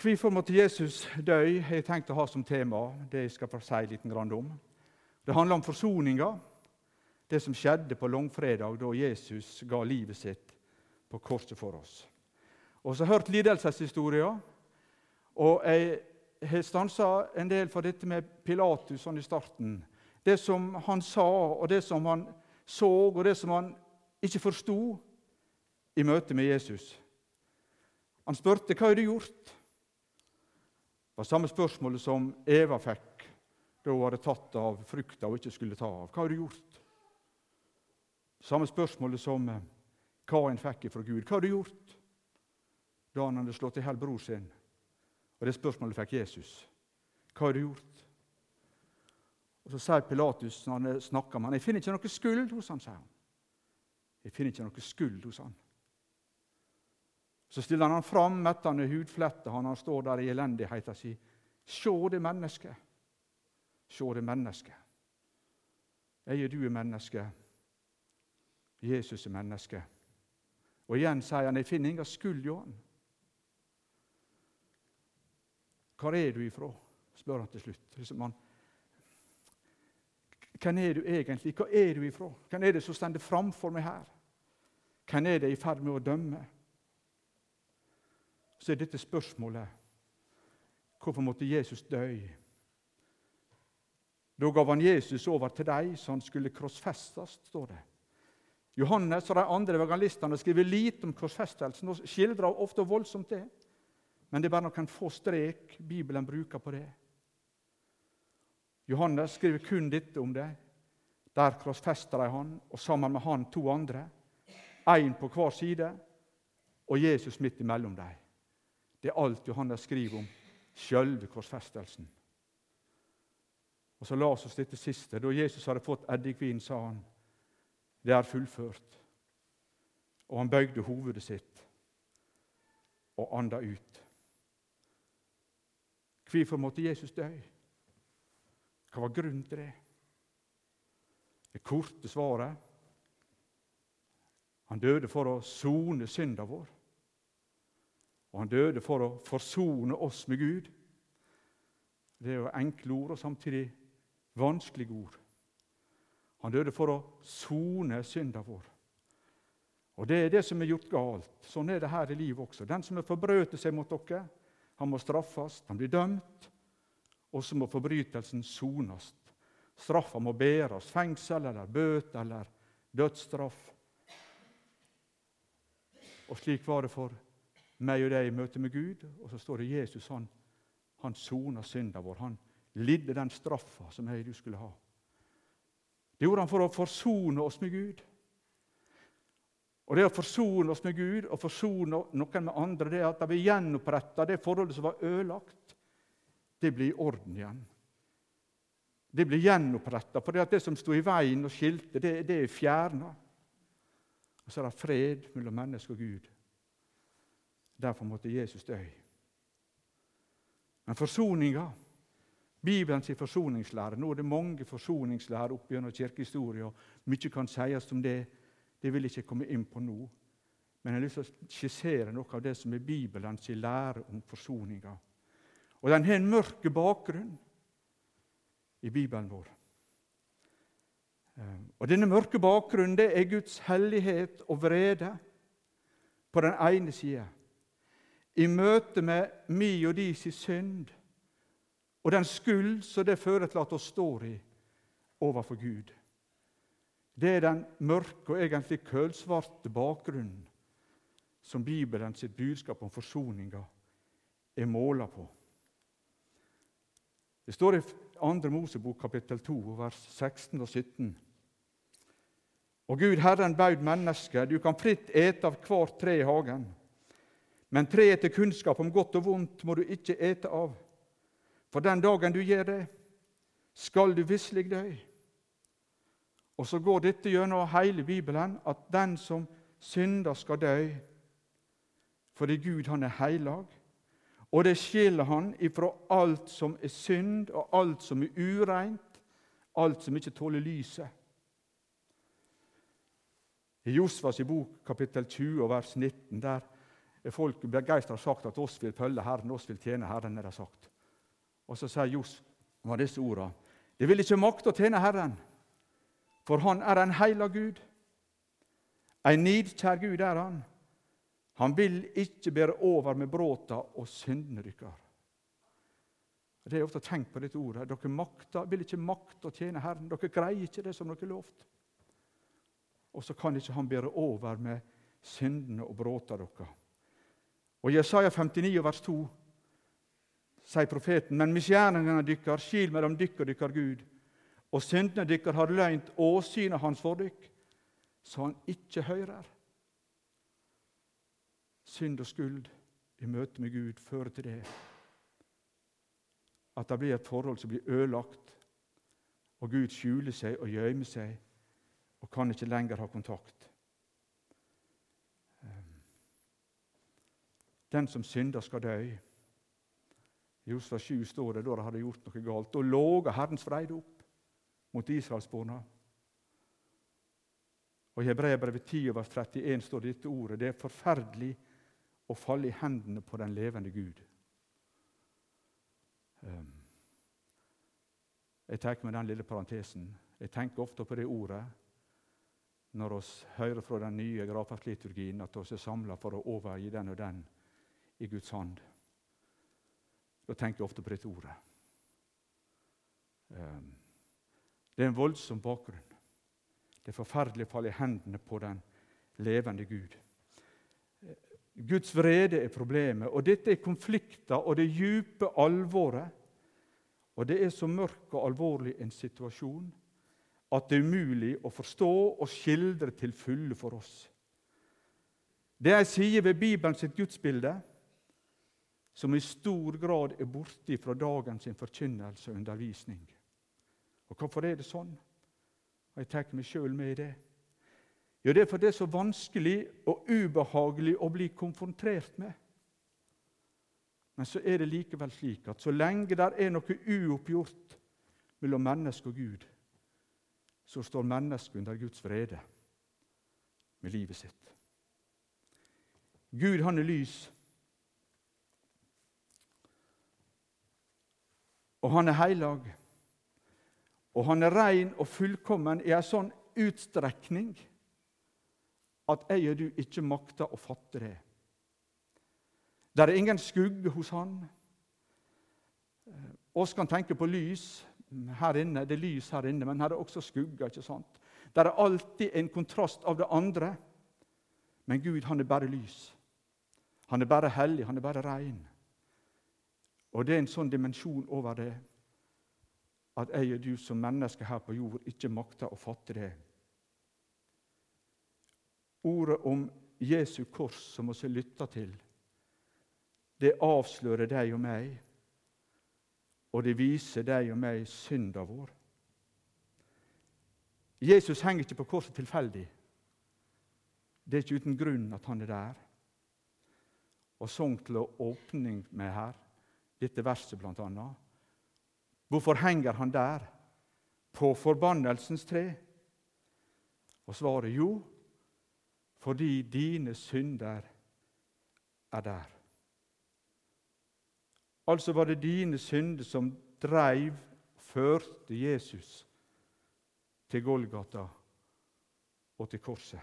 Hvorfor måtte Jesus dø? Jeg tenkt å ha som tema det jeg skal si litt om. Det handler om forsoninga, det som skjedde på langfredag da Jesus ga livet sitt på korset for oss. Og så har jeg hørt lidelseshistorier, og jeg har stansa en del for dette med Pilatus sånn i starten. Det som han sa, og det som han så, og det som han ikke forsto i møte med Jesus. Han spurte hva har du gjort var samme spørsmålet som Eva fikk da hun hadde tatt av frukta hun ikke skulle ta av. Hva har du gjort? Samme spørsmålet som eh, Kain fikk fra Gud. Hva har du gjort? Da han hadde slått i hjel bror sin. Og Det spørsmålet fikk Jesus. Hva har du gjort? Og Så sier Pilatus når han snakker med ham, 'Jeg finner ikke noe skyld hos han, sier han. Jeg finner ikke noe skyld hos han. Så stiller han fram mettende hudflette han, han står der i elendigheten sin. Se det mennesket. Se det mennesket. Jeg og du er menneske. Jesus er menneske. Og igjen sier han, 'Jeg finner ingen skyld i han'. Hvor er du ifra? spør han til slutt. Hvem er du egentlig? Hva er du ifra? Hvem er det som står framfor meg her? Hvem er det i ferd med å dømme? Så er dette spørsmålet hvorfor måtte Jesus dø? Da gav han Jesus over til deg, så han skulle krossfestes, står det. Johannes og de andre evangelistene skriver lite om korsfestelsen og skildrer ofte voldsomt det. Men det er bare noen få strek Bibelen bruker på det. Johannes skriver kun dette om det. Der krossfester de han, og sammen med han to andre. Én på hver side, og Jesus midt imellom dem. Det er alt Johannes skriver om sjølve korsfestelsen. Og Så la oss oss dette siste. Da Jesus hadde fått eddikvin, sa han, 'Det er fullført.' Og han bøyde hovedet sitt og anda ut. Hvorfor måtte Jesus dø? Hva var grunnen til det? Det korte svaret han døde for å sone synda vår. Og han døde for å forsone oss med Gud. Det er jo enkle ord og samtidig vanskelige ord. Han døde for å sone synda vår. Og Det er det som er gjort galt. Sånn er det her i livet også. Den som har forbrøtet seg mot dere, han må straffes, han blir dømt. Og så må forbrytelsen sones. Straffa må bæres, fengsel eller bøte eller dødsstraff. Og slik var det for meg og deg i møte med Gud. Og så står det Jesus han, han sona synda vår. Han lidde den straffa som jeg og du skulle ha. Det gjorde han for å forsone oss med Gud. Og Det å forsone oss med Gud og forsone noen med andre, det er at vi gjenoppretter det forholdet som var ødelagt. Det blir i orden igjen. Det blir gjenoppretta, for det, det som sto i veien og skilte, det, det er fjerna. Og så er det fred mellom menneske og Gud. Derfor måtte Jesus dø. Men forsoninga, Bibelens forsoningslære Nå er det mange forsoningslærer opp gjennom kirkehistoria. Mye kan sies om det. Det vil jeg ikke komme inn på nå. Men jeg har lyst til å skissere noe av det som er Bibelens lære om forsoninga. Og den har en mørk bakgrunn i Bibelen vår. Eh, og Denne mørke bakgrunnen det er Guds hellighet og vrede på den ene sida i møte med mi og di si synd og den skyld som det fører til at oss står i overfor Gud. Det er den mørke og egentlig kølsvarte bakgrunnen som Bibelen sitt budskap om forsoninga er måla på. Det står i 2. Mosebok kapittel 2, vers 16 og 17. Og Gud Herren baud mennesket, du kan fritt ete av hvert tre i hagen. Men treet til kunnskap om godt og vondt må du ikke ete av. For den dagen du gjør det, skal du visselig dø. Og så går dette gjennom hele Bibelen, at den som synder, skal dø. Fordi Gud, han er heilag, og det skiller han ifra alt som er synd, og alt som er ureint, alt som ikke tåler lyset. I Josvas bok kapittel 20 vers 19 der er folk begeistra sagt at oss vil følge Herren, oss vil tjene Herren. er det sagt. Og så sier Josva disse ordene. Det vil ikke makte å tjene Herren, for Han er en heilag Gud. En nidkjær Gud er Han. Han vil ikke bære over med bråta og syndene deres. Det er ofte tenkt på dette ordet. Dere makter, vil ikke makte å tjene Herren. Dere greier ikke det som dere lovt. Og så kan ikke Han bære over med syndene og bråta deres. Og Jesaja 59, vers 2 sier profeten.: Men misgjerningene dykkar skil mellom dykk og dykkar Gud, og syndene dykkar har løynt åsynet hans for dykk, så han ikke hører. Synd og skuld i møte med Gud fører til det at det blir et forhold som blir ødelagt, og Gud skjuler seg og gjemmer seg og kan ikke lenger ha kontakt. Den som synder, skal dø. I Josfa 7 står det da de hadde gjort noe galt. Da låga Herrens vreide opp mot israelsborna. Og I Hebreabrevet 10 vers 31 står dette ordet. Det er forferdelig å falle i hendene på den levende Gud. Ehm. Jeg tar med den lille parentesen. Jeg tenker ofte på det ordet når vi hører fra den nye gravferdsliturgien at vi er samla for å overgi den og den i Guds hånd. Da tenker jeg ofte på dette ordet. Ehm, det er en voldsom bakgrunn. Det er forferdelig å i hendene på den levende Gud. Guds vrede er problemet, og dette er konflikter og det djupe alvoret. Og det er så mørk og alvorlig en situasjon at det er umulig å forstå og skildre til fulle for oss. Det er ei side ved Bibelen sitt gudsbilde som i stor grad er borte fra dagens forkynnelse og undervisning. Og Hvorfor er det sånn? Og Jeg tar meg sjøl med i det. Jo, det er fordi det er så vanskelig og ubehagelig å bli konfrontert med. Men så er det likevel slik at så lenge det er noe uoppgjort mellom menneske og Gud, så står mennesket under Guds vrede med livet sitt. Gud, han er lys. Og han er heilag. Og han er rein og fullkommen i en sånn utstrekning at jeg og du ikke makter å fatte det. Der er ingen skugge hos han. Oss kan tenke på lys her inne. Det er lys her inne, men her er også skugger. ikke sant? Det er alltid en kontrast av det andre. Men Gud, han er bare lys. Han er bare hellig, han er bare rein. Og det er en sånn dimensjon over det at jeg og du som mennesker her på jord ikke makter å fatte det. Ordet om Jesu kors som vi lytter til, det avslører deg og meg, og det viser deg og meg synda vår. Jesus henger ikke på korset tilfeldig. Det er ikke uten grunn at han er der. Og sang til åpning med her dette verset bl.a. Hvorfor henger han der, på forbannelsens tre? Og svaret jo, fordi dine synder er der. Altså var det dine synder som dreiv, førte Jesus til Golgata og til korset.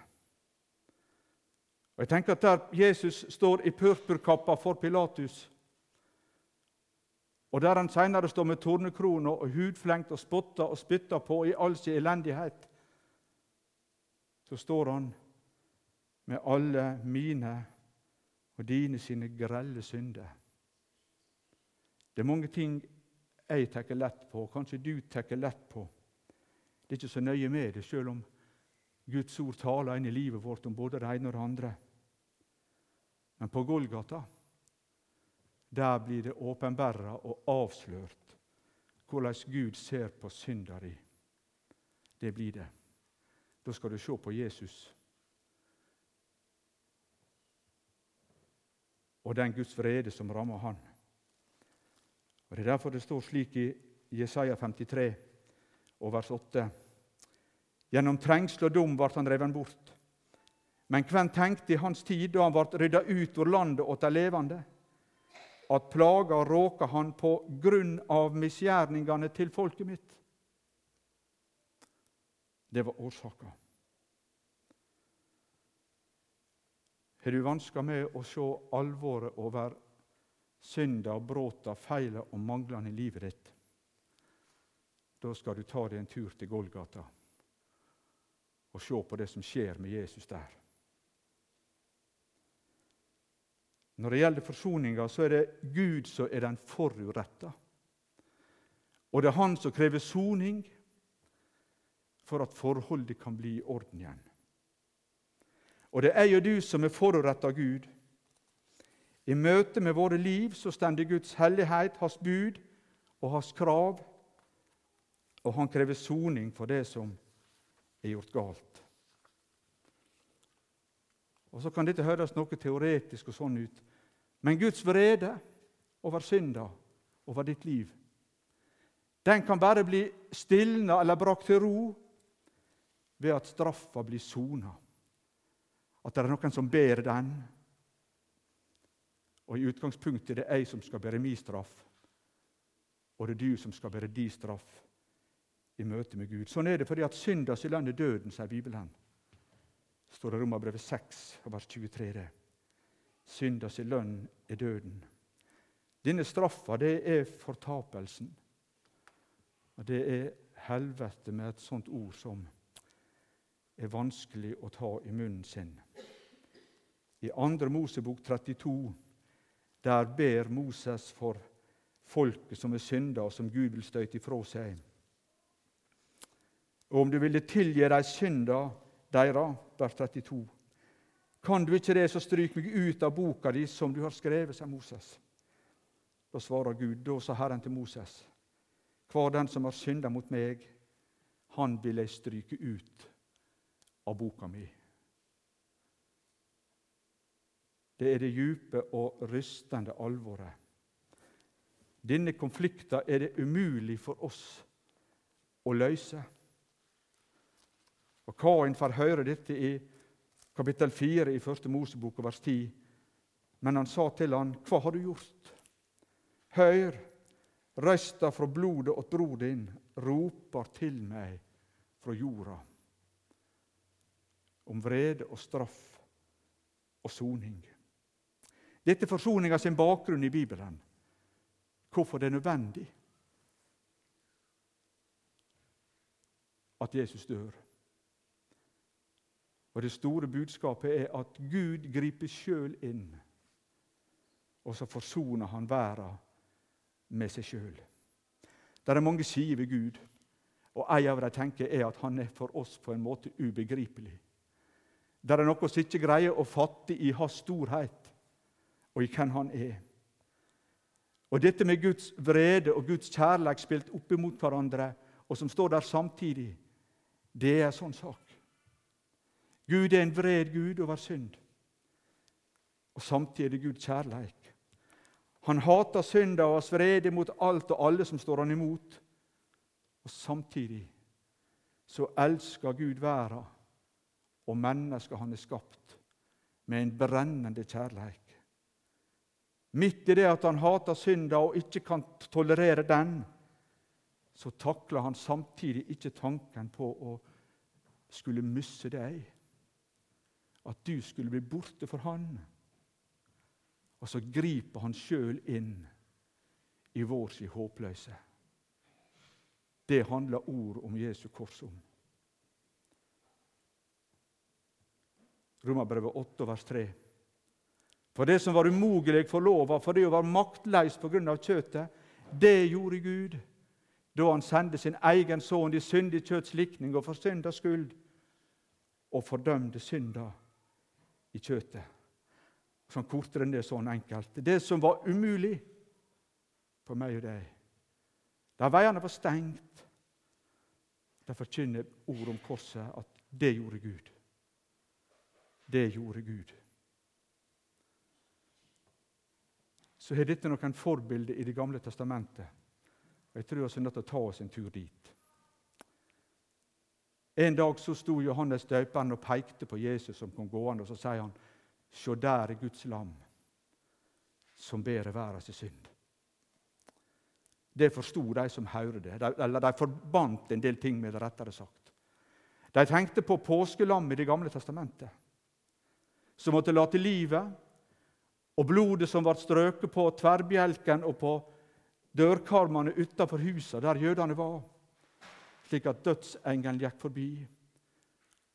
Og jeg tenker at Der Jesus står i purpurkappa for Pilatus, og der han senere står med tornekrone og hudflengt og spotta og spytta på i all sin elendighet, så står han med alle mine og dine sine grelle synder. Det er mange ting jeg tar lett på, kanskje du tar lett på. Det er ikke så nøye med det, selv om Guds ord taler inn i livet vårt om både det ene og det andre. Men på Golgata der blir det åpenbæra og avslørt hvordan Gud ser på synderi. Det blir det. Da skal du se på Jesus. Og den Guds vrede som rammer han. Og Det er derfor det står slik i Jesaja 53 og vers 8.: Gjennom trengsel og dom ble han reven bort. Men hvem tenkte i hans tid, da han ble rydda ut hvor landet åt de levende, at plaga råka han på grunn av misgjerningene til folket mitt? Det var årsaka. Har du vansker med å se alvoret over synda, bråta, feila og manglene i livet ditt, da skal du ta deg en tur til Golgata og se på det som skjer med Jesus der. Når det gjelder forsoninga, så er det Gud som er den foruretta. Og det er Han som krever soning for at forholdet kan bli i orden igjen. Og det er jo du som er foruretta Gud. I møte med våre liv så stender Guds hellighet, hans bud og hans krav, og han krever soning for det som er gjort galt. Og Så kan dette høres noe teoretisk og sånn ut, men Guds vrede over synda, over ditt liv, den kan bare bli stilna eller brakt til ro ved at straffa blir sona. At det er noen som ber den. Og i utgangspunktet er det jeg som skal bære min straff, og det er du som skal bære din straff i møte med Gud. Sånn er det fordi at syndas lønn er døden, sier Bibelen. Står det i Romerbrevet 6, vers 23. det. Syndas lønn er døden. Denne straffa, det er fortapelsen. Og det er helvete med et sånt ord som er vanskelig å ta i munnen sin. I 2. Mosebok 32 der ber Moses for folket som er synda, og som Gud vil støyte ifra seg. Og om du ville tilgi dei synda deira, vers 32. Kan du ikke det, så stryk meg ut av boka di som du har skrevet, sier Moses. Da svarer Gud, da sa Herren til Moses, hver den som har synda mot meg, han vil jeg stryke ut av boka mi. Det er det djupe og rystende alvoret. Denne konflikten er det umulig for oss å løse. Og Kain får høre dette i kapittel 4 i første Mosebok, vers 10. Men han sa til han, 'Hva har du gjort?' Høyr, røysta fra blodet åt bror din roper til meg fra jorda om vrede og straff og soning. Dette er forsoninga sin bakgrunn i Bibelen. Hvorfor det er nødvendig at Jesus dør. Og Det store budskapet er at Gud griper sjøl inn, og så forsoner han verden med seg sjøl. Det er mange sider ved Gud, og en av dem tenker er at han er for oss på en måte ubegripelig. Det er noe som ikke greier å fatte i hans storhet og i hvem han er. Og Dette med Guds vrede og Guds kjærlighet spilt opp imot hverandre, og som står der samtidig, det er en sånn sak. Gud er en vred Gud over synd, og samtidig er det kjærleik. Han hater synda og har vrede mot alt og alle som står han imot. Og samtidig så elsker Gud verda og mennesker han er skapt, med en brennende kjærleik. Midt i det at han hater synda og ikke kan tolerere den, så takler han samtidig ikke tanken på å skulle miste deg. At du skulle bli borte for han. Og så griper han sjøl inn i vår si håpløse. Det handler ord om Jesu kors om. Romerbrevet 8, vers 3. For det som var umulig for lova, for det å være maktleis pga. kjøtet, det gjorde Gud da han sendte sin egen sønn i syndig kjøtts likning og for syndas skyld, og fordømte synda i kjøtet. Sånn kortere enn det sånn enkelt. Det som var umulig for meg og deg. Da veiene var stengt, da forkynner ord om korset at det gjorde Gud. Det gjorde Gud. Så har dette noen forbilder i Det gamle testamentet. Og Jeg tror vi er nødt til å ta oss en tur dit. En dag så sto Johannes døperen og pekte på Jesus som kom gående, og så sier han, Se der er Guds lam, som bærer verdens synd. Det forsto de som hørte det, de, eller de forbandt en del ting med det, rettere sagt. De tenkte på påskelam i Det gamle testamentet, som måtte la til livet, og blodet som ble strøket på tverrbjelken og på dørkarmene utenfor huset der jødene var, slik at dødsengelen gikk forbi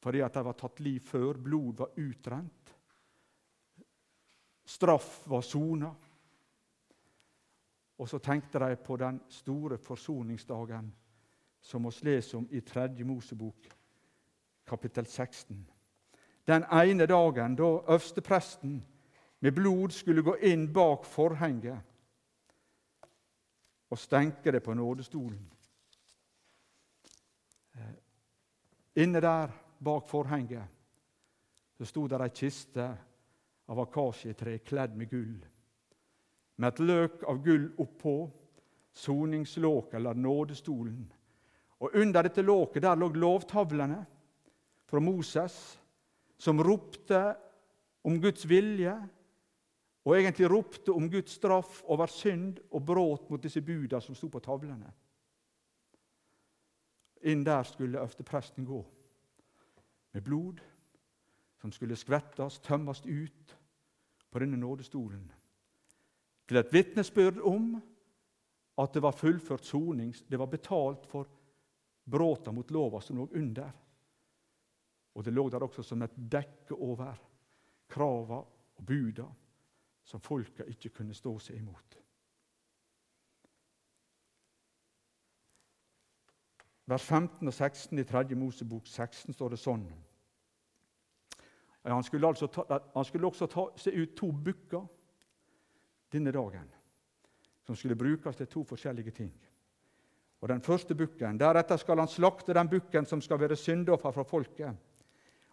fordi at de var tatt liv før, blod var utrent. Straff var sona. Og så tenkte de på den store forsoningsdagen som vi leser om i 3. Mosebok, kapittel 16. Den ene dagen da øverstepresten med blod skulle gå inn bak forhenget og stenke det på nådestolen. Eh, inne der, bak forhenget, så sto det ei kiste av akasjetre kledd med gull, med et løk av gull oppå, soningslåk eller nådestolen. Og under dette låket der lå lovtavlene fra Moses, som ropte om Guds vilje og egentlig ropte om Guds straff over synd og bråt mot disse buda som sto på tavlene. Inn der skulle øverstepresten gå, med blod som skulle skvettes, tømmes ut på denne nådestolen, til et vitnesbyrd om at det var fullført soning, det var betalt for bråta mot lova som lå under. Og det lå der også som et dekke over krava og buda som folka ikke kunne stå seg imot. Vers 15 og 16 i 3. Mosebok 16 står det sånn. Han skulle, altså ta, han skulle også ta seg ut to bukker denne dagen, som skulle brukes til to forskjellige ting. Og den første bukken, Deretter skal han slakte den bukken som skal være syndoffer fra folket,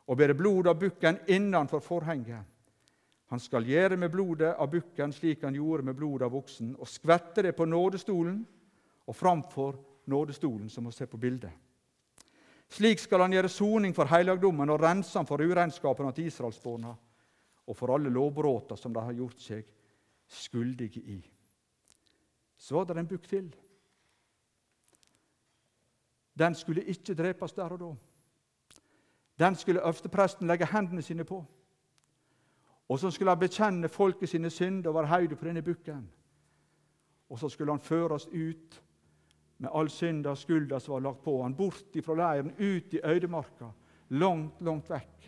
og bære blod av bukken innenfor forhenget. Han skal gjøre med blodet av bukken slik han gjorde med blodet av oksen, og skvette det på nådestolen og framfor nådestolen, som vi ser på bildet. Slik skal han gjøre soning for helligdommen og rense ham for uregnskapen til israelsbarna og for alle lovbruddene som de har gjort seg skyldige i. Så var det en bukk til. Den skulle ikke drepes der og da. Den skulle øverstepresten legge hendene sine på. Og så skulle han bekjenne folket sine synder og være høyde på denne bukken. Og så skulle han føres ut med all synda og skulda som var lagt på han, bort fra leiren, ut i øydemarka, langt, langt vekk.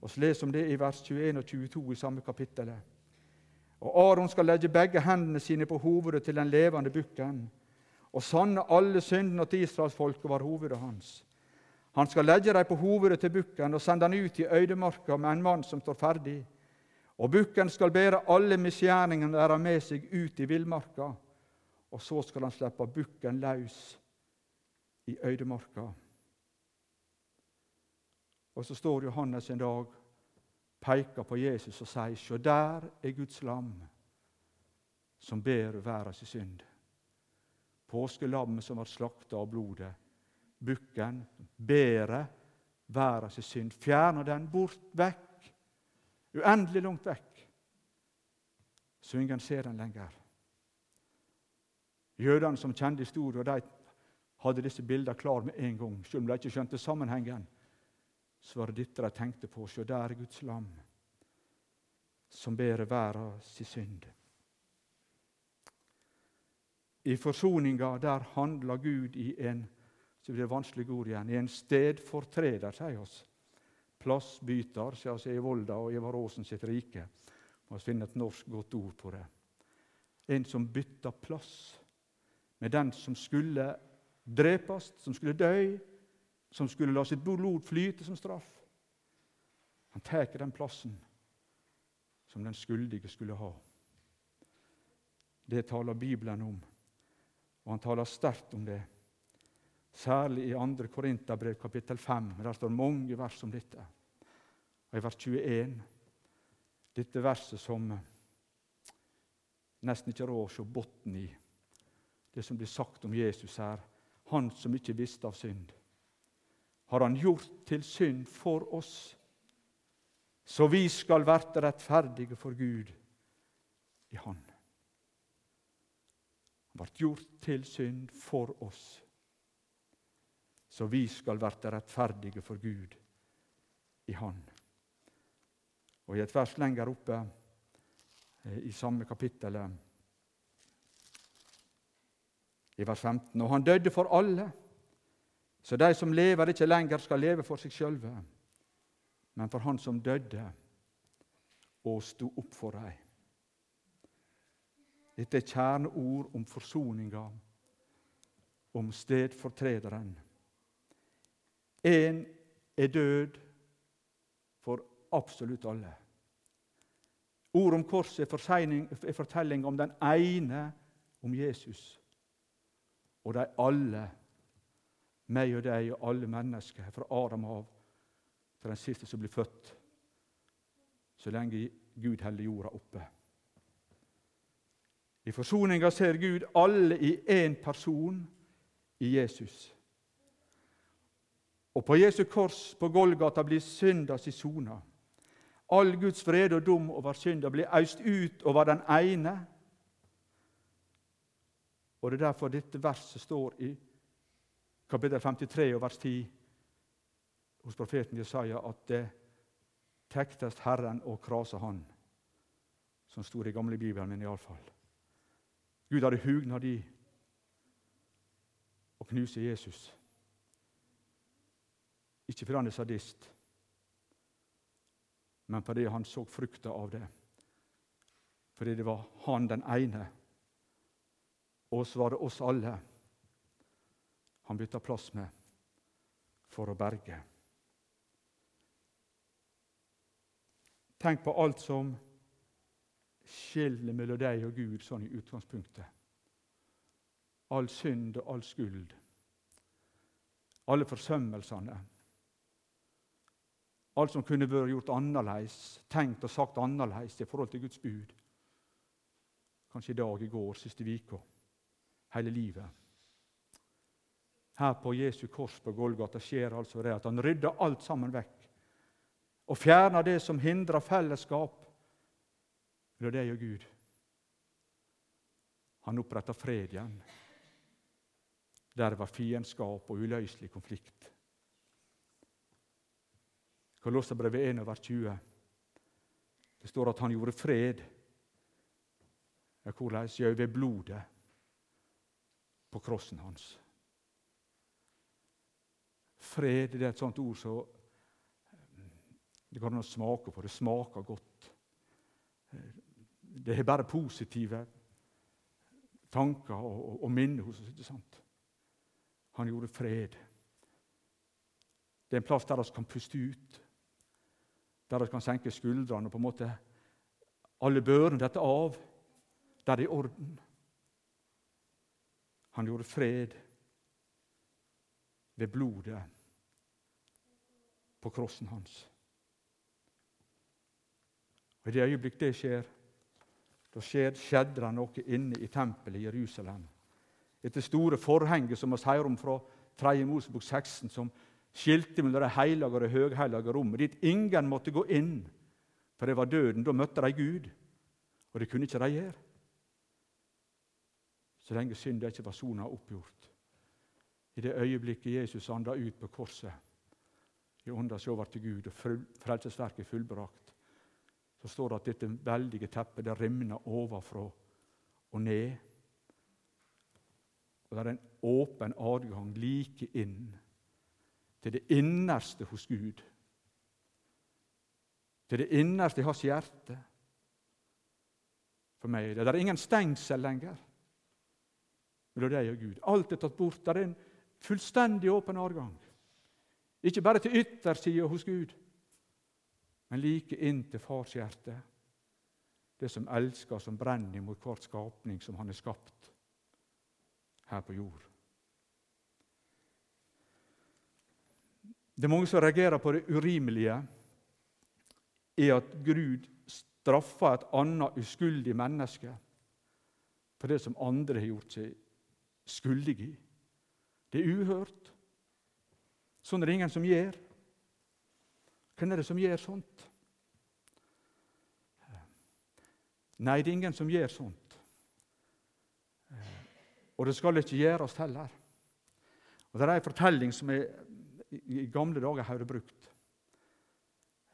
Og så leser om det i vers 21 og 22 i samme kapittel. Og Aron skal legge begge hendene sine på hovedet til den levende bukken og sanne alle syndene til israelsfolket var hovedet hans. Han skal legge dem på hovedet til bukken og sende den ut i øydemarka med en mann som står ferdig. Og bukken skal bære alle misgjerningene deres med seg ut i villmarka. Og så skal han slippe bukken løs i øydemarka. Og så står Johannes en dag, peker på Jesus og sier, 'Sjå, der er Guds lam som ber verdens synd. Påskelammet som var slakta av blodet bukken, bærer verdens synd. Fjerner den bort, vekk, uendelig langt vekk, så ingen ser den lenger. Jødene som kjente historien, de hadde disse bildene klar med en gang. Selv om de ikke skjønte sammenhengen, så var det dette de tenkte på. Se, der er Guds lam, som bærer verdens synd. I forsoninga der handler Gud i en så blir det vanskelig ord igjen. I en stedfortreder, sier oss. Plassbyter, sier oss i Volda og Ivar Aasen sitt rike. Må finne et norsk godt ord på det. En som bytter plass med den som skulle drepes, som skulle dø, som skulle la sitt blod flyte som straff. Han tar den plassen som den skyldige skulle ha. Det taler Bibelen om, og han taler sterkt om det. Særlig i 2. Korinterbrev kapittel 5. Der står mange vers om dette. Og I vers 21 dette verset som nesten ikke råd å se bunnen i. Det som blir sagt om Jesus her. Han som ikke visste av synd, har Han gjort til synd for oss, så vi skal verte rettferdige for Gud i Han. Han ble gjort til synd for oss, så vi skal verte rettferdige for Gud i Han. Og I et vers lenger oppe eh, i samme kapittel, i vers 15, og han døde for alle så de som lever, ikke lenger skal leve for seg sjølve, men for Han som døde og sto opp for dem. Dette er kjerneord om forsoninga, om stedfortrederen. Én er død for absolutt alle. Ord om korset er fortelling om den ene, om Jesus. Og de alle meg og deg og alle mennesker, fra Adam av til den siste som blir født, så lenge Gud holder jorda oppe. I forsoninga ser Gud alle i én person, i Jesus. Og på Jesu kors på Golgata blir synda si sona. All Guds fred og dom over synda blir øst ut over den ene. Og Det er derfor dette verset står i kapittel 53 og vers 10 hos profeten Jesaja at det tektest Herren og krasa Han, som sto i gamle Bibelen, min iallfall. Gud hadde hugnad i å knuse Jesus. Ikke fordi han er sadist, men fordi han så frukta av det. Fordi det var han den ene, og så var det oss alle han bytta plass med for å berge. Tenk på alt som skiller mellom deg og Gud sånn i utgangspunktet. All synd og all skuld. Alle forsømmelsene. Alt som kunne vært gjort annerledes, tenkt og sagt annerledes i forhold til Guds bud. Kanskje i dag, i går, siste uka, hele livet. Her på Jesu kors på Golgata skjer altså det at han rydder alt sammen vekk og fjerner det som hindrer fellesskap mellom deg og Gud. Han oppretter fred igjen, der det var fiendskap og uløselig konflikt. Kolosserbrevet 1 vers 20. Det står at han gjorde fred. Hvordan? Jau, ved blodet på krossen hans. Fred det er et sånt ord som så, det går an å smake på. Det smaker godt. Det er bare positive tanker og, og, og minner hos oss. ikke sant? Han gjorde fred. Det er en plass der vi kan puste ut, der vi kan senke skuldrene og på en måte alle børene dette av, der det er orden. Han gjorde fred ved blodet på krossen hans. Og I det øyeblikk det skjer, da skjedde det noe inne i tempelet i Jerusalem. Etter store forhenget som vi sier om fra 3. Mosebok 16, som skilte mellom det hellige og det høghellige rommet, dit ingen måtte gå inn, for det var døden. Da møtte de Gud, og det kunne ikke de gjøre. Så lenge synda ikke var sona oppgjort. I det øyeblikket Jesus anda ut på korset, i ånda seg over til Gud, og frelsesverket fullbrakt, så står det at dette veldige teppet det rimner ovenfra og ned. Og det er en åpen adgang like inn til det innerste hos Gud. Til det innerste i hans hjerte. For meg det er ingen stengsel lenger mellom deg og Gud. Alt er tatt bort. Det er en fullstendig åpen adgang. Ikke bare til yttersida hos Gud, men like inn til fars hjerte. Det som elsker, som brenner mot hvert skapning som han har skapt her på jord. Det er mange som reagerer på det urimelige i at Gud straffer et annet uskyldig menneske for det som andre har gjort seg skyldige. Det er uhørt. Sånn er det ingen som gjør. Hvem er det som gjør sånt? Nei, det er ingen som gjør sånt. Og det skal ikke gjøres heller. Og Det er en fortelling som jeg i gamle dager hadde brukt,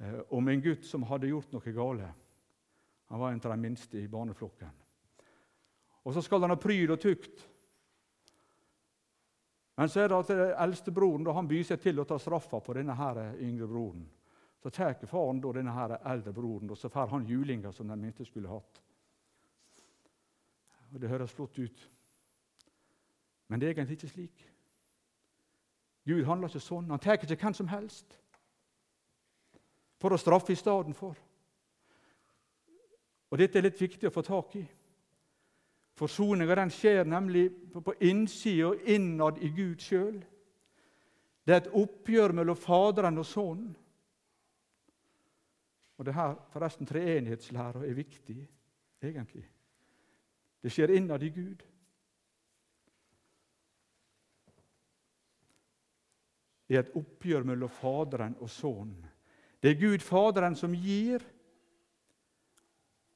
eh, om en gutt som hadde gjort noe gale. Han var en av de minste i barneflokken. Og Så skal han ha pryd og tukt. Men så er det at eldstebroren han byr seg til å ta straffa på denne her yngre broren. Så tar faren da denne her eldre broren, og så får han julinga som den minste skulle hatt. Og Det høres flott ut, men det er egentlig ikke slik. Gud handler ikke sånn. Han tar ikke hvem som helst for å straffe i stedet for. Og Dette er litt viktig å få tak i. Forsoninga skjer nemlig på innsida og innad i Gud sjøl. Det er et oppgjør mellom Faderen og Sønnen. Og det her forresten treenighetslæra er viktig, egentlig. Det skjer innad i Gud. Det er et oppgjør mellom Faderen og Sønnen. Det er Gud Faderen som gir,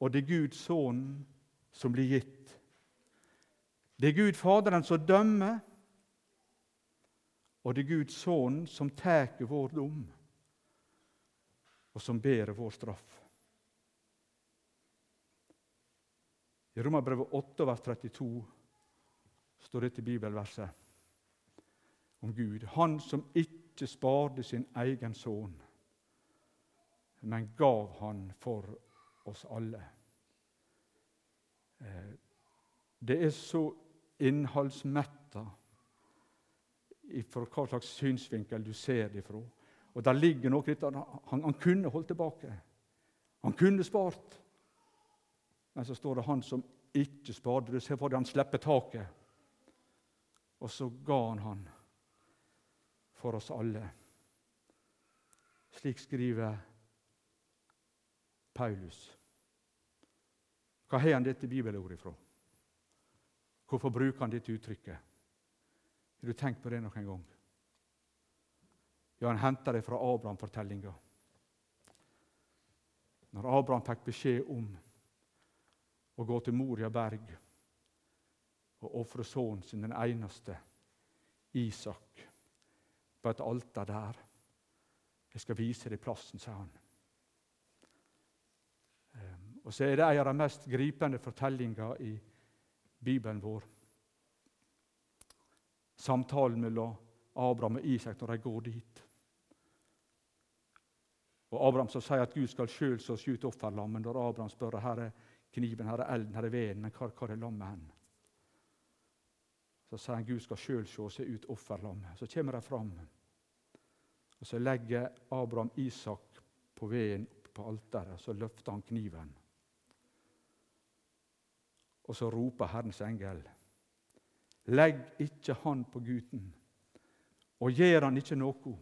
og det er Gud Sønnen som blir gitt. Det er Gud Faderen som dømmer, og det er Gud Sønnen som tar vår dom og som bærer vår straff. I Romerbrevet 8, vers 32 står dette bibelverset om Gud. Han som ikke sparte sin egen sønn, men gav han for oss alle. Eh, det er så innholdsmetta fra hva slags synsvinkel du ser det ifra. Og der ligger noe litt, han, han kunne holdt tilbake. Han kunne spart. Men så står det 'han som ikke sparte'. Du ser for deg han slipper taket. Og så ga han han for oss alle. Slik skriver Paulus. Hva har han dette bibelordet fra? Hvorfor bruker han dette uttrykket? Har du tenkt på det noen gang? Ja, han henter det fra Abraham-fortellinga. Når Abraham fikk beskjed om å gå til Moria berg og ofre sønnen sin, den eneste, Isak, på et alter der. Jeg skal vise deg plassen, sa han. Ehm, og så er det en av de mest gripende fortellingene i vår. Samtalen mellom Abraham og Isak når de går dit. Og Abraham som sier at Gud skal sjøl skyte offerlammet. Når Abraham spør her er kniven, her er elden, her er veden, men hva, hva er lammet hen? Så sier han Gud skal sjøl se seg ut offerlammet. Så kommer de fram. Og Så legger Abraham Isak på veden på alteret, så løfter han kniven. Og så roper Herrens engel, legg ikke han på gutten, og gjør han ikke noe.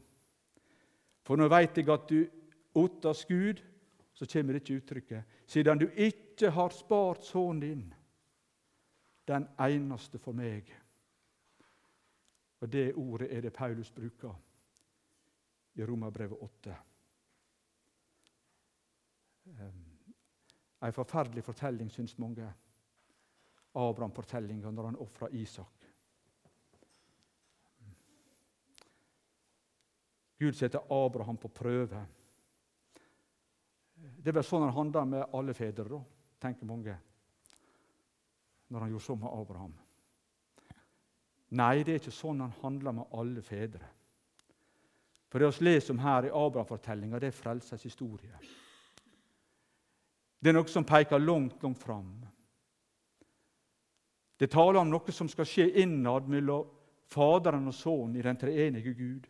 For nå veit jeg at du Otters Gud, så kommer ikke uttrykket siden du ikke har spart sønnen din, den eneste for meg. Og Det ordet er det Paulus bruker i Romerbrevet 8. En forferdelig fortelling, syns mange. Abraham-fortellinga når han ofra Isak. Gud setter Abraham på prøve. Det er vel sånn han handla med alle fedre, da, tenker mange, når han gjorde sånn med Abraham. Nei, det er ikke sånn han handler med alle fedre. For det vi leser om her i Abraham-fortellinga, det er frelsers historie. Det er noe som peker langt, langt fram. Det taler om noe som skal skje innad mellom Faderen og Sønnen i den treenige Gud.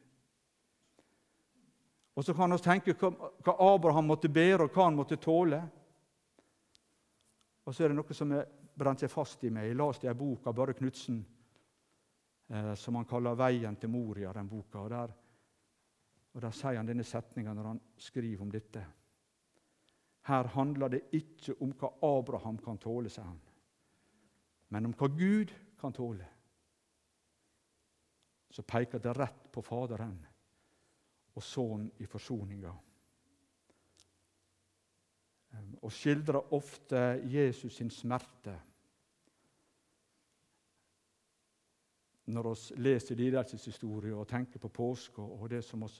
Og så kan vi tenke hva Abraham måtte bære, og hva han måtte tåle. Og så er det noe som er brent seg fast i meg. Jeg leste ei bok av Børre Knutsen eh, som han kaller 'Veien til Moria'. den boka. Og der, og der sier han denne setninga når han skriver om dette. Her handler det ikke om hva Abraham kan tåle, sier han, men om hva Gud kan tåle. Så peker det rett på Faderen og Sønnen i forsoninga. Og skildrer ofte Jesus sin smerte. Når vi leser lidelseshistorie og tenker på påske og det som vi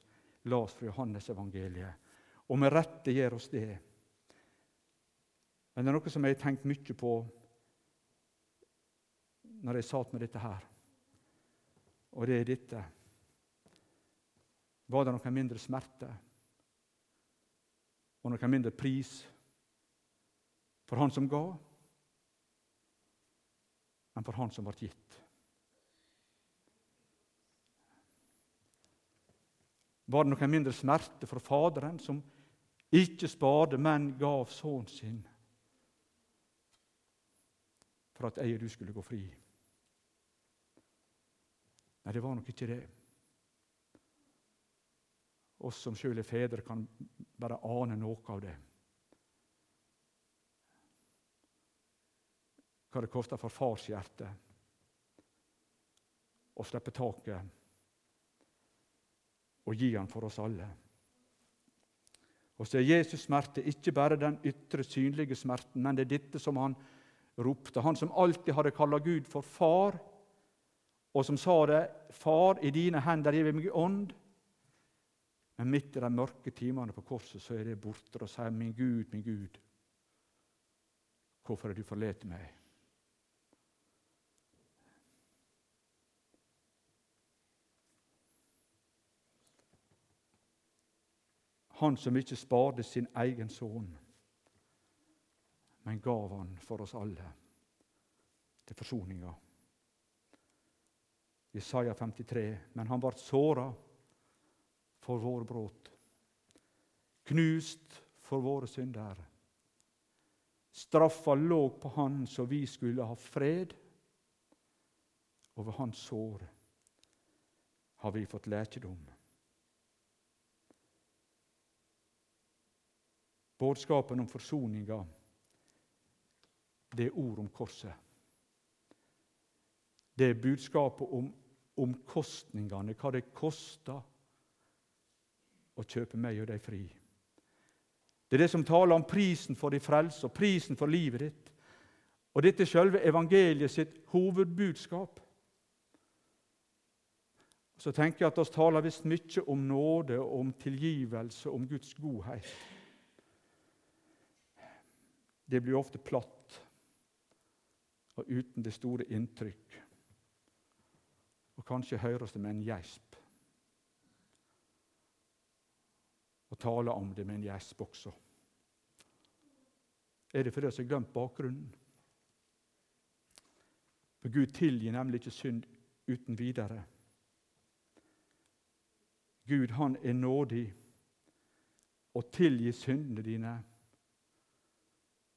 las fra Johannesevangeliet. Og med rette gjør oss det. Men det er noe som jeg har tenkt mye på når jeg satt med dette her. Og det er dette. Var det noe mindre smerte og noe mindre pris for han som ga, enn for han som ble gitt? Var det noe mindre smerte for Faderen, som ikke sparte, men gav sønnen sin for at jeg og du skulle gå fri? Nei, det var nok ikke det. Oss som sjøl er fedre, kan bare ane noe av det. Hva det koster for fars hjerte å slippe taket og gi han for oss alle. Og så er Jesus smerte ikke bare den ytre, synlige smerten, men det er dette som han ropte. Han som alltid hadde kalla Gud for far, og som sa det 'Far, i dine hender gir vi meg ånd'. Men midt i de mørke timene på korset så er det borte, og sier 'Min Gud, min Gud, hvorfor har du forlatt meg?' Han som ikke sparte sin egen sønn, men gav han for oss alle til forsoninga. Isaiah 53. Men han ble såra for våre brudd, knust for våre synder. Straffa lå på han så vi skulle ha fred. og ved hans sår har vi fått lækedom. Budskapen om forsoninga, det er ord om korset. Det er budskapet om omkostningene, hva det koster å kjøpe meg og deg fri. Det er det som taler om prisen for din frelse og prisen for livet ditt. Og dette er selve evangeliet sitt hovedbudskap. Så tenker jeg at oss taler visst mye om nåde, om tilgivelse, om Guds godhet. Det blir ofte platt og uten det store inntrykk. Og kanskje høres det med en gjesp. Og tale om det med en gjesp også. Er det fordi vi har glemt bakgrunnen? For Gud tilgir nemlig ikke synd uten videre. Gud, han er nådig og tilgir syndene dine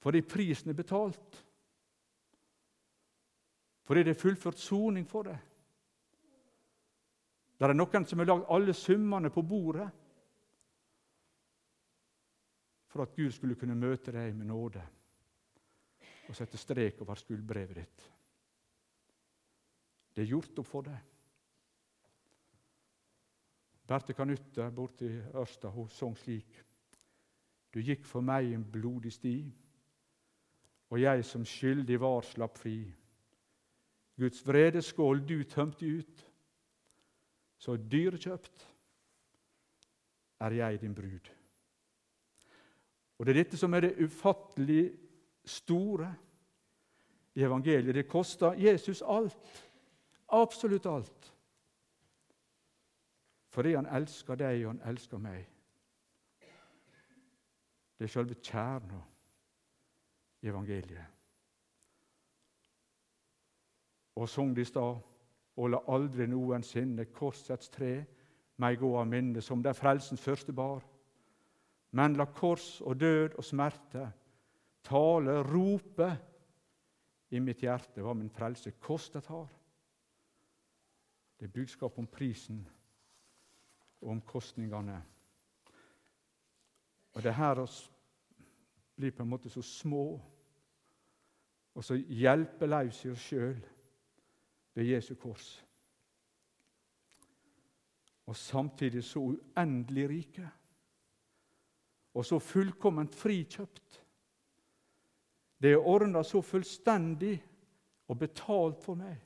fordi prisen er betalt. Fordi det er fullført soning for det. Det er noen som har lagd alle summene på bordet for at Gud skulle kunne møte deg med nåde og sette strek over skuldbrevet ditt. Det er gjort opp for deg. Berthe Kanutte borte i Ørsta hun sang slik.: Du gikk for meg en blodig sti og jeg som skyldig var, slapp fri. Guds vredeskål du tømte ut, så dyrekjøpt er jeg din brud. Og Det er dette som er det ufattelig store i evangeliet. Det koster Jesus alt, absolutt alt, fordi han elsker deg, og han elsker meg. Det er selve i evangeliet. Og sang de i stad og la aldri noensinne korsets tre meg gå av minne som det frelsens første bar. Men la kors og død og smerte tale, rope i mitt hjerte hva min frelse kostet har. Det er budskap om prisen og om kostningene. Og det er her oss blir på en måte så små og så hjelpeløse i oss sjøl ved Jesu kors. og samtidig så uendelig rike. Og så fullkomment frikjøpt. Det er ordna så fullstendig og betalt for meg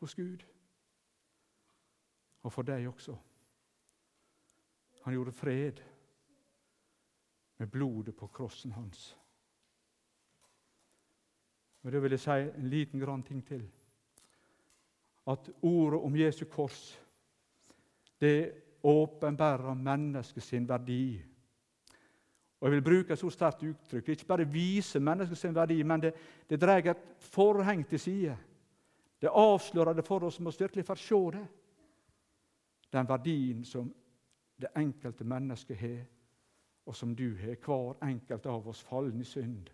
hos Gud. Og for deg også. Han gjorde fred med blodet på krossen hans. Og Det vil jeg si en liten grann ting til. At ordet om Jesu kors det åpenbærer menneskets verdi. Og Jeg vil bruke et så sterkt uttrykk. Ikke bare vise menneskets verdi, men det, det drar et forheng til side. Det avslører det for oss som oss virkelig får se det. Den verdien som det enkelte mennesket har, og som du har, hver enkelt av oss fallen i synd,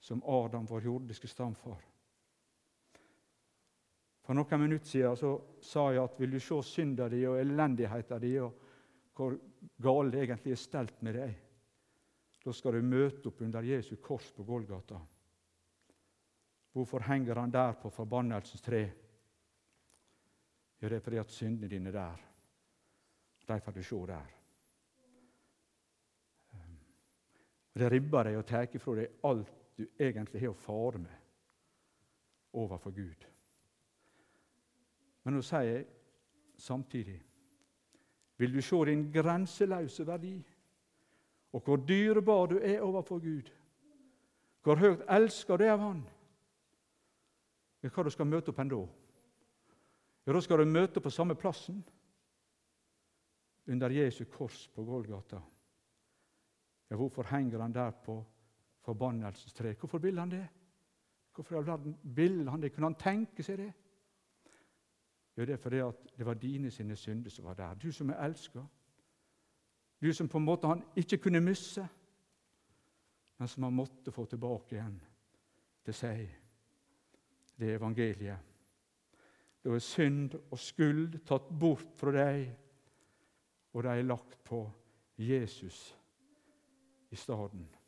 som Adam, vår jordiske stamfar. For noen minutter siden så sa jeg at vil du se synda di og elendigheta di, og hvor galt det egentlig er stelt med deg, da skal du møte opp under Jesu kors på Golgata. Hvorfor henger han der på forbannelsens tre? Jo, det er fordi at syndene dine er der. De får du se der. Ehm, det ribber deg og tar ifra deg alt du egentlig har å fare med overfor Gud. Men nå sier samtidig Vil du se din grenseløse verdi, og hvor dyrebar du er overfor Gud, hvor høyt elsker du av Han, hva du skal møte opp ennå? da? Ja, Da skal du møte på samme plassen, under Jesu kors på Golgata. Ja, hvorfor henger han der på forbannelsens tre? Hvorfor vil han det? Hvorfor i all verden vil han det? Kunne han tenke seg det? Jo, det er fordi at det var dine sine synder som var der. Du som er elska. Du som på en måte han ikke kunne miste, men som han måtte få tilbake igjen til seg. Det er evangeliet. Da er synd og skuld tatt bort fra deg, og de er lagt på Jesus i stedet.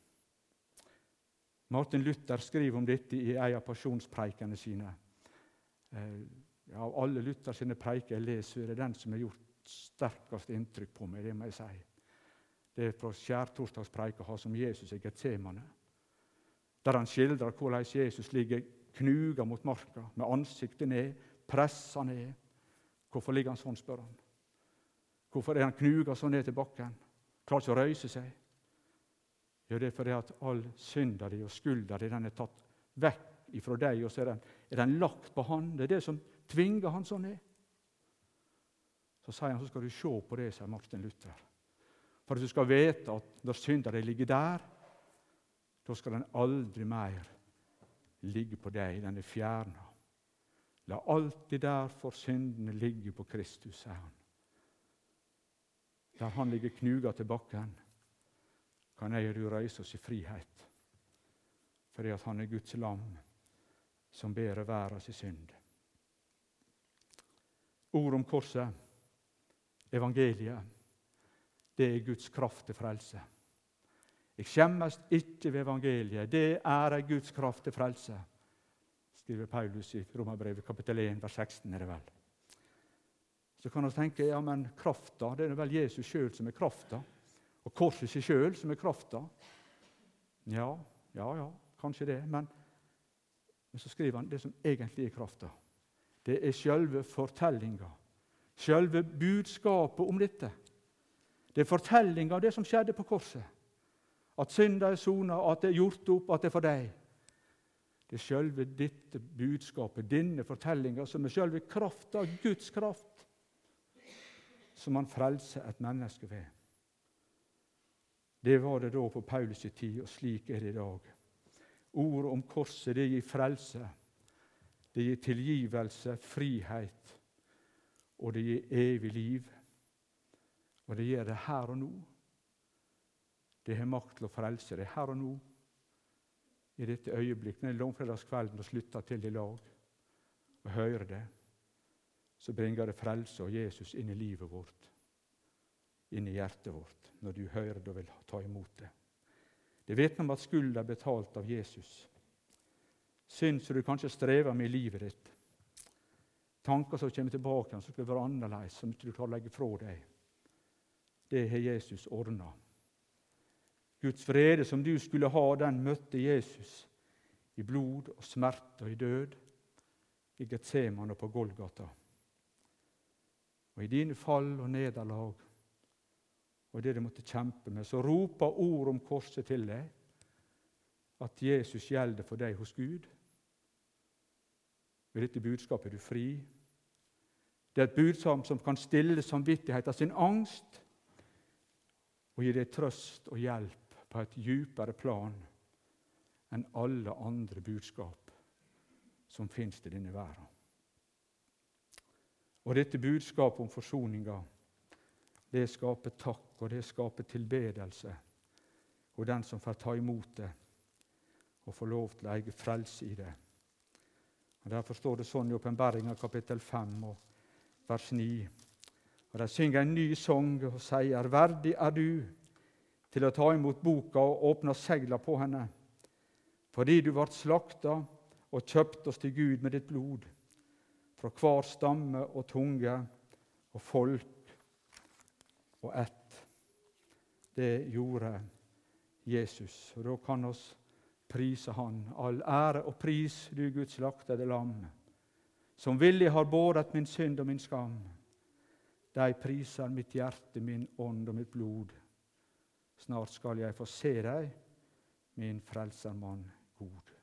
Martin Luther skriver om dette i en av pasjonspreikene sine. Ja, av alle Luther sine preiker jeg leser, er det den som har gjort sterkest inntrykk på meg. Det må jeg si. Det er fra skjærtorsdagspreika hans om Jesus i Getsemane, der han skildrer hvordan Jesus ligger knuga mot marka, med ansiktet ned, pressa ned. Hvorfor ligger han sånn, spør han. Hvorfor er han knuga så ned til bakken? Klarer ikke å røyse seg. Ja, det er fordi at all synda di og skulda di er tatt vekk ifra deg, og så er den, er den lagt på Han. Det er det som tvinger han sånn ned. Så sier han så skal du se på det, sier Martin Luther. For at du skal vite at når synda di ligger der, da skal den aldri mer ligge på deg. Den er fjerna. La alltid derfor syndene ligge på Kristus, sier han. Der han ligger knuga til bakken, kan jeg og du reise oss i frihet, fordi at han er Guds lam som bærer verdens synd. Ord om korset, evangeliet, det er Guds kraft til frelse. Jeg skjemmes ikke ved evangeliet. Det er ei Guds kraft til frelse, skriver Paulus i Romerbrevet kapittel 1, vers 16. er det vel. Så kan vi tenke ja, men krafta, det er vel Jesus sjøl som er krafta. Og korset seg sjøl som er krafta. Ja, ja, ja, kanskje det. Men, men så skriver han det som egentlig er krafta. Det er sjølve fortellinga, sjølve budskapet om dette. Det er fortellinga av det som skjedde på korset. At synda er sona, at det er gjort opp, at det er for deg. Det er sjølve dette budskapet, denne fortellinga, som er sjølve krafta, Guds kraft, som han frelser et menneske ved. Det var det da på Paulus' tid, og slik er det i dag. Ordet om korset det gir frelse. Det gir tilgivelse, frihet, og det gir evig liv. Og det gjør det her og nå. Det har makt til å frelse det her og nå, i dette øyeblikk, denne langfredagskvelden, og slutter til i lag og hører det. Så bringer det frelse og Jesus inn i livet vårt, inn i hjertet vårt, når du hører det og vil ta imot det. Det vitner om at skulda er betalt av Jesus synd som du kanskje strever med i livet ditt, tanker som kommer tilbake, som skal være annerledes, som ikke du klarer å legge fra deg. Det har Jesus ordna. Guds vrede som du skulle ha, den møtte Jesus i blod og smerte og i død i Getseman og på Golgata. Og i dine fall og nederlag og det du måtte kjempe med, så roper ord om korset til deg at Jesus gjelder for deg hos Gud. Ved dette budskapet er du fri. Det er et budskap som kan stille samvittigheten sin angst og gi deg trøst og hjelp på et djupere plan enn alle andre budskap som fins i denne verden. Og dette budskapet om forsoninga, det skaper takk, og det skaper tilbedelse. Og den som får ta imot det, og få lov til å eie frelse i det. Og Derfor står det sånn i Åpenbaringa kapittel 5 og vers 9. Og De synger en ny sang og sier, 'Verdig er du til å ta imot boka og åpne segla på henne.' Fordi du ble slakta og kjøpt oss til Gud med ditt blod, fra hver stamme og tunge og folk og ett. Det gjorde Jesus. Og Da kan oss prise Han. All ære og pris, du Guds slaktede lam, som villig har båret min synd og min skam. De priser mitt hjerte, min ånd og mitt blod. Snart skal jeg få se deg, min frelsermann god.